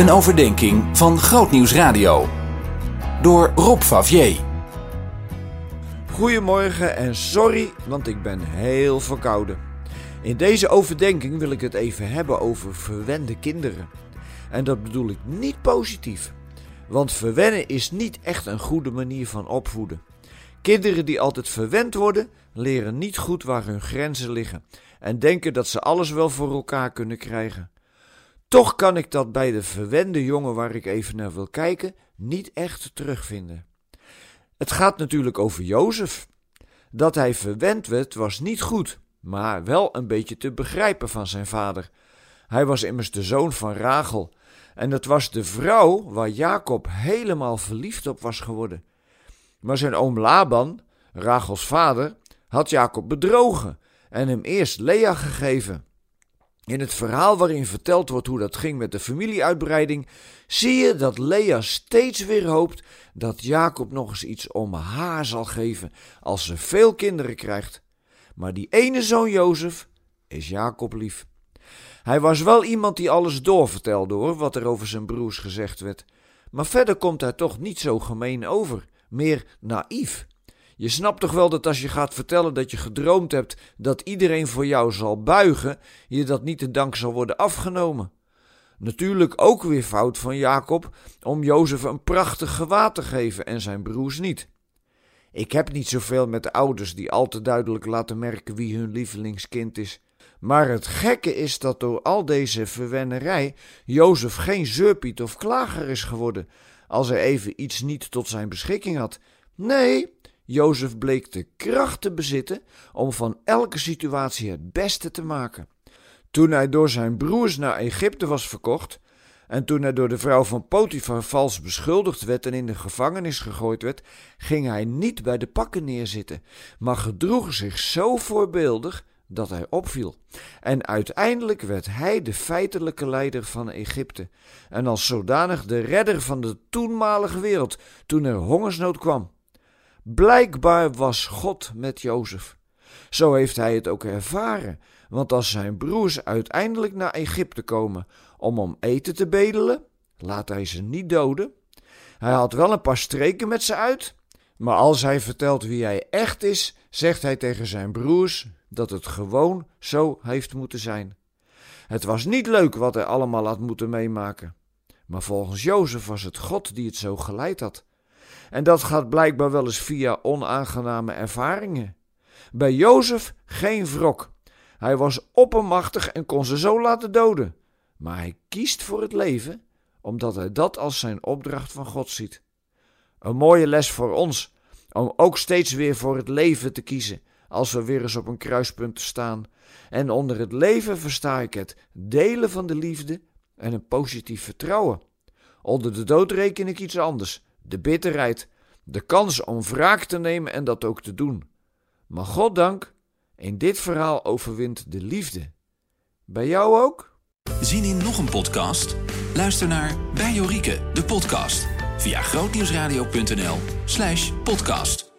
Een overdenking van Grootnieuws Radio. Door Rob Favier. Goedemorgen en sorry, want ik ben heel verkouden. In deze overdenking wil ik het even hebben over verwende kinderen. En dat bedoel ik niet positief. Want verwennen is niet echt een goede manier van opvoeden. Kinderen die altijd verwend worden, leren niet goed waar hun grenzen liggen en denken dat ze alles wel voor elkaar kunnen krijgen. Toch kan ik dat bij de verwende jongen waar ik even naar wil kijken niet echt terugvinden. Het gaat natuurlijk over Jozef. Dat hij verwend werd was niet goed, maar wel een beetje te begrijpen van zijn vader. Hij was immers de zoon van Rachel en het was de vrouw waar Jacob helemaal verliefd op was geworden. Maar zijn oom Laban, Rachels vader, had Jacob bedrogen en hem eerst Lea gegeven. In het verhaal waarin verteld wordt hoe dat ging met de familieuitbreiding, zie je dat Lea steeds weer hoopt dat Jacob nog eens iets om haar zal geven als ze veel kinderen krijgt. Maar die ene zoon Jozef is Jacob lief. Hij was wel iemand die alles doorvertelde hoor, wat er over zijn broers gezegd werd. Maar verder komt hij toch niet zo gemeen over, meer naïef. Je snapt toch wel dat als je gaat vertellen dat je gedroomd hebt dat iedereen voor jou zal buigen, je dat niet de dank zal worden afgenomen. Natuurlijk ook weer fout van Jacob om Jozef een prachtig gewaad te geven en zijn broers niet. Ik heb niet zoveel met de ouders die al te duidelijk laten merken wie hun lievelingskind is. Maar het gekke is dat door al deze verwennerij Jozef geen zeurpiet of klager is geworden als hij even iets niet tot zijn beschikking had. Nee, Jozef bleek de kracht te bezitten om van elke situatie het beste te maken. Toen hij door zijn broers naar Egypte was verkocht, en toen hij door de vrouw van Potifar vals beschuldigd werd en in de gevangenis gegooid werd, ging hij niet bij de pakken neerzitten, maar gedroeg zich zo voorbeeldig dat hij opviel. En uiteindelijk werd hij de feitelijke leider van Egypte, en als zodanig de redder van de toenmalige wereld toen er hongersnood kwam. Blijkbaar was God met Jozef. Zo heeft hij het ook ervaren, want als zijn broers uiteindelijk naar Egypte komen om om eten te bedelen, laat hij ze niet doden. Hij had wel een paar streken met ze uit, maar als hij vertelt wie hij echt is, zegt hij tegen zijn broers dat het gewoon zo heeft moeten zijn. Het was niet leuk wat hij allemaal had moeten meemaken, maar volgens Jozef was het God die het zo geleid had. En dat gaat blijkbaar wel eens via onaangename ervaringen. Bij Jozef geen wrok. Hij was oppermachtig en kon ze zo laten doden. Maar hij kiest voor het leven, omdat hij dat als zijn opdracht van God ziet. Een mooie les voor ons, om ook steeds weer voor het leven te kiezen, als we weer eens op een kruispunt staan. En onder het leven versta ik het delen van de liefde en een positief vertrouwen. Onder de dood reken ik iets anders de bitterheid, de kans om wraak te nemen en dat ook te doen. Maar goddank, in dit verhaal overwint de liefde. Bij jou ook? Zien in nog een podcast? Luister naar Bij Jorike, de podcast, via grootnieuwsradio.nl slash podcast.